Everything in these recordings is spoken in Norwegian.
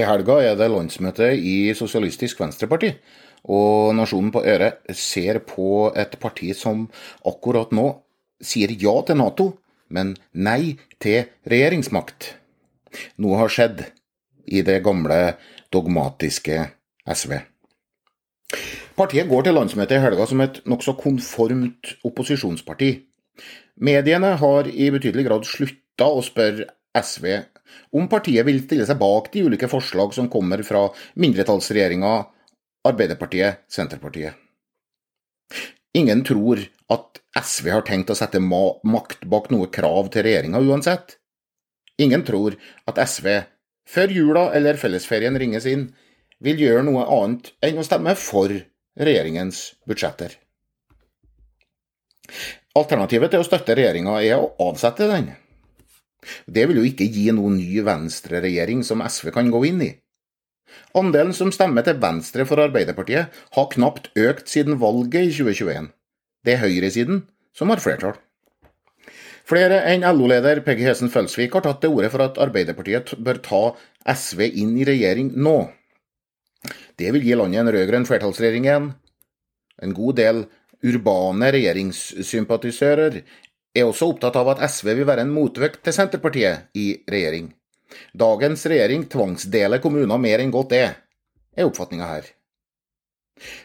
Til helga er det landsmøte i Sosialistisk Venstreparti, og nasjonen på øret ser på et parti som akkurat nå sier ja til Nato, men nei til regjeringsmakt. Noe har skjedd i det gamle, dogmatiske SV. Partiet går til landsmøtet i helga som et nokså konformt opposisjonsparti. Mediene har i betydelig grad slutta å spørre SV om partiet vil stille seg bak de ulike forslag som kommer fra mindretallsregjeringa Arbeiderpartiet, Senterpartiet. Ingen tror at SV har tenkt å sette makt bak noe krav til regjeringa uansett. Ingen tror at SV, før jula eller fellesferien ringes inn, vil gjøre noe annet enn å stemme for regjeringens budsjetter. Alternativet til å støtte regjeringa er å avsette den. Det vil jo ikke gi noen ny venstreregjering som SV kan gå inn i. Andelen som stemmer til venstre for Arbeiderpartiet, har knapt økt siden valget i 2021. Det er høyresiden som har flertall. Flere enn LO-leder Peggy Hesen Følsvik har tatt til orde for at Arbeiderpartiet bør ta SV inn i regjering nå. Det vil gi landet en rød-grønn flertallsregjering igjen. En god del urbane regjeringssympatisører er også opptatt av at SV vil være en motvekt til Senterpartiet i regjering. Dagens regjering tvangsdeler kommuner mer enn godt det, er oppfatninga her.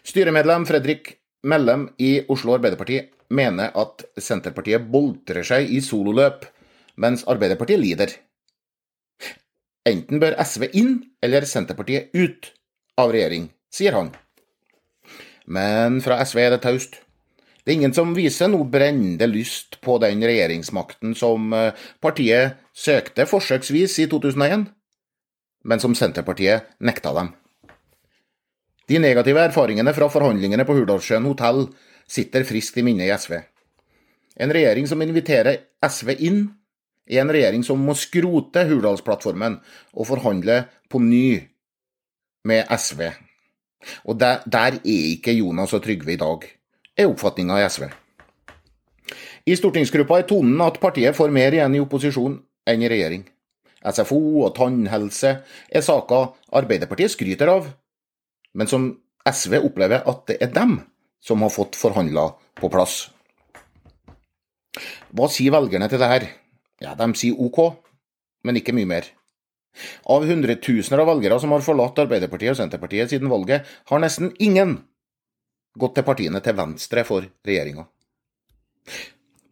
Styremedlem Fredrik Mellem i Oslo Arbeiderparti mener at Senterpartiet boltrer seg i sololøp, mens Arbeiderpartiet lider. Enten bør SV inn eller Senterpartiet ut av regjering, sier han. Men fra SV er det taust. Det er ingen som viser noe brennende lyst på den regjeringsmakten som eh, partiet søkte forsøksvis i 2001, men som Senterpartiet nekta dem. De negative erfaringene fra forhandlingene på Hurdalssjøen hotell sitter friskt i minnet i SV. En regjering som inviterer SV inn, er en regjering som må skrote Hurdalsplattformen og forhandle på ny med SV. Og der, der er ikke Jonas og Trygve i dag er oppfatninga i SV. I stortingsgruppa er tonen at partiet får mer igjen i opposisjon enn i regjering. SFO og tannhelse er saker Arbeiderpartiet skryter av, men som SV opplever at det er dem som har fått forhandla på plass. Hva sier velgerne til det her? Ja, De sier OK, men ikke mye mer. Av hundretusener av velgere som har forlatt Arbeiderpartiet og Senterpartiet siden valget, har nesten ingen gått til partiene til venstre for regjeringa.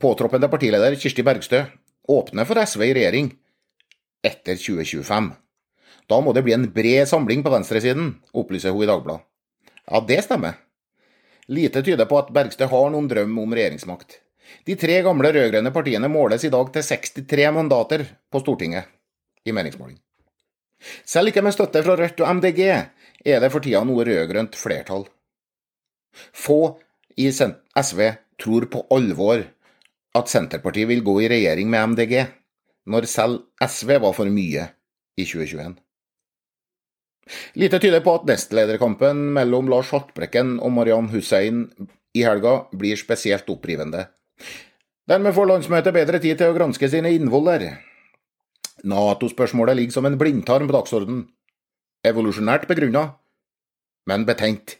Påtroppende partileder Kirsti Bergstø åpner for SV i regjering etter 2025. Da må det bli en bred samling på venstresiden, opplyser hun i Dagbladet. Ja, det stemmer. Lite tyder på at Bergstø har noen drøm om regjeringsmakt. De tre gamle rød-grønne partiene måles i dag til 63 mandater på Stortinget i meningsmåling. Selv ikke med støtte fra Rødt og MDG er det for tida noe rød-grønt flertall få i SV tror på alvor at Senterpartiet vil gå i regjering med MDG, når selv SV var for mye i 2021. Lite tyder på at nestlederkampen mellom Lars Haltbrekken og Mariann Hussein i helga blir spesielt opprivende. Dermed får landsmøtet bedre tid til å granske sine innvoller. Nato-spørsmålet ligger som en blindtarm på dagsordenen. Evolusjonært begrunna, men betent.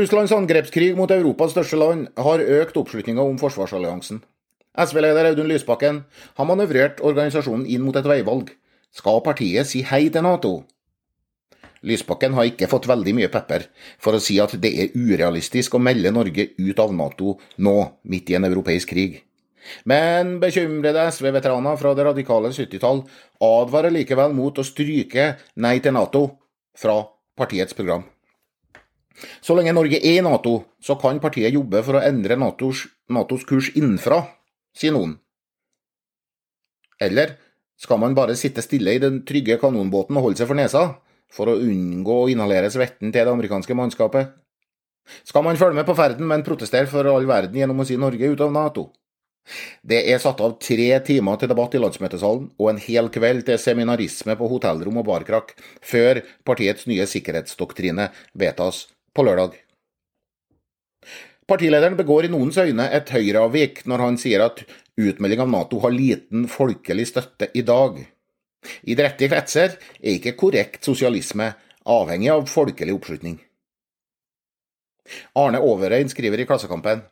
Russlands angrepskrig mot Europas største land har økt oppslutninga om forsvarsalliansen. SV-leder Audun Lysbakken har manøvrert organisasjonen inn mot et veivalg. Skal partiet si hei til Nato? Lysbakken har ikke fått veldig mye pepper for å si at det er urealistisk å melde Norge ut av Nato nå, midt i en europeisk krig. Men bekymrede SV-veteraner fra det radikale 70-tall advarer likevel mot å stryke Nei til Nato fra partiets program. Så lenge Norge er i Nato, så kan partiet jobbe for å endre NATOs, NATOs kurs innenfra, sier noen. Eller skal man bare sitte stille i den trygge kanonbåten og holde seg for nesa, for å unngå å inhalere svetten til det amerikanske mannskapet? Skal man følge med på ferden, men protestere for all verden gjennom å si Norge ut av Nato? Det er satt av tre timer til debatt i landsmøtesalen og en hel kveld til seminarisme på hotellrom og barkrakk før partiets nye sikkerhetsdoktrine vedtas på lørdag. Partilederen begår i noens øyne et høyreavvik når han sier at utmelding av Nato har liten folkelig støtte i dag. I drettige kretser er ikke korrekt sosialisme avhengig av folkelig oppslutning. Arne Overeid skriver i Klassekampen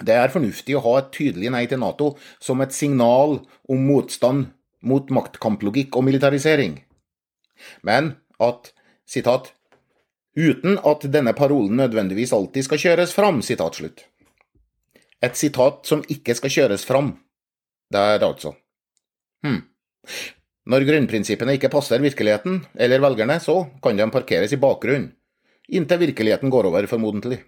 det er fornuftig å ha et tydelig nei til Nato som et signal om motstand mot maktkamplogikk og militarisering, men at sitat, uten at denne parolen nødvendigvis alltid skal kjøres fram. Et sitat som ikke skal kjøres fram. Der, altså. Hm. Når grunnprinsippene ikke passer virkeligheten eller velgerne, så kan de parkeres i bakgrunnen, inntil virkeligheten går over, formodentlig.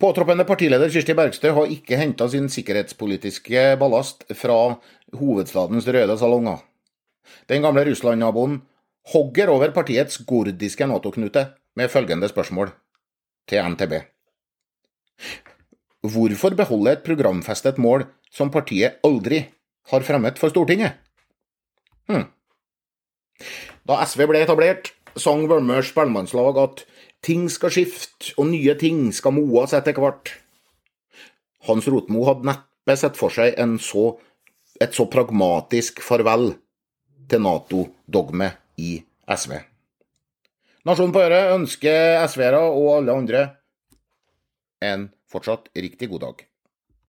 Påtroppende partileder Kirsti Bergstø har ikke henta sin sikkerhetspolitiske ballast fra hovedstadens røde salonger. Den gamle Russland-naboen hogger over partiets gordiske Nato-knute med følgende spørsmål til NTB. Hvorfor beholde et programfestet mål som partiet aldri har fremmet for Stortinget? Hm. Da SV ble etablert, sang Vølmørs spellemannslag at Ting skal skifte, og nye ting skal moas etter hvert. Hans Rotmo hadde neppe sett for seg så, et så pragmatisk farvel til Nato-dogme i SV. Nasjonen på øret ønsker SV-ere og alle andre en fortsatt riktig god dag.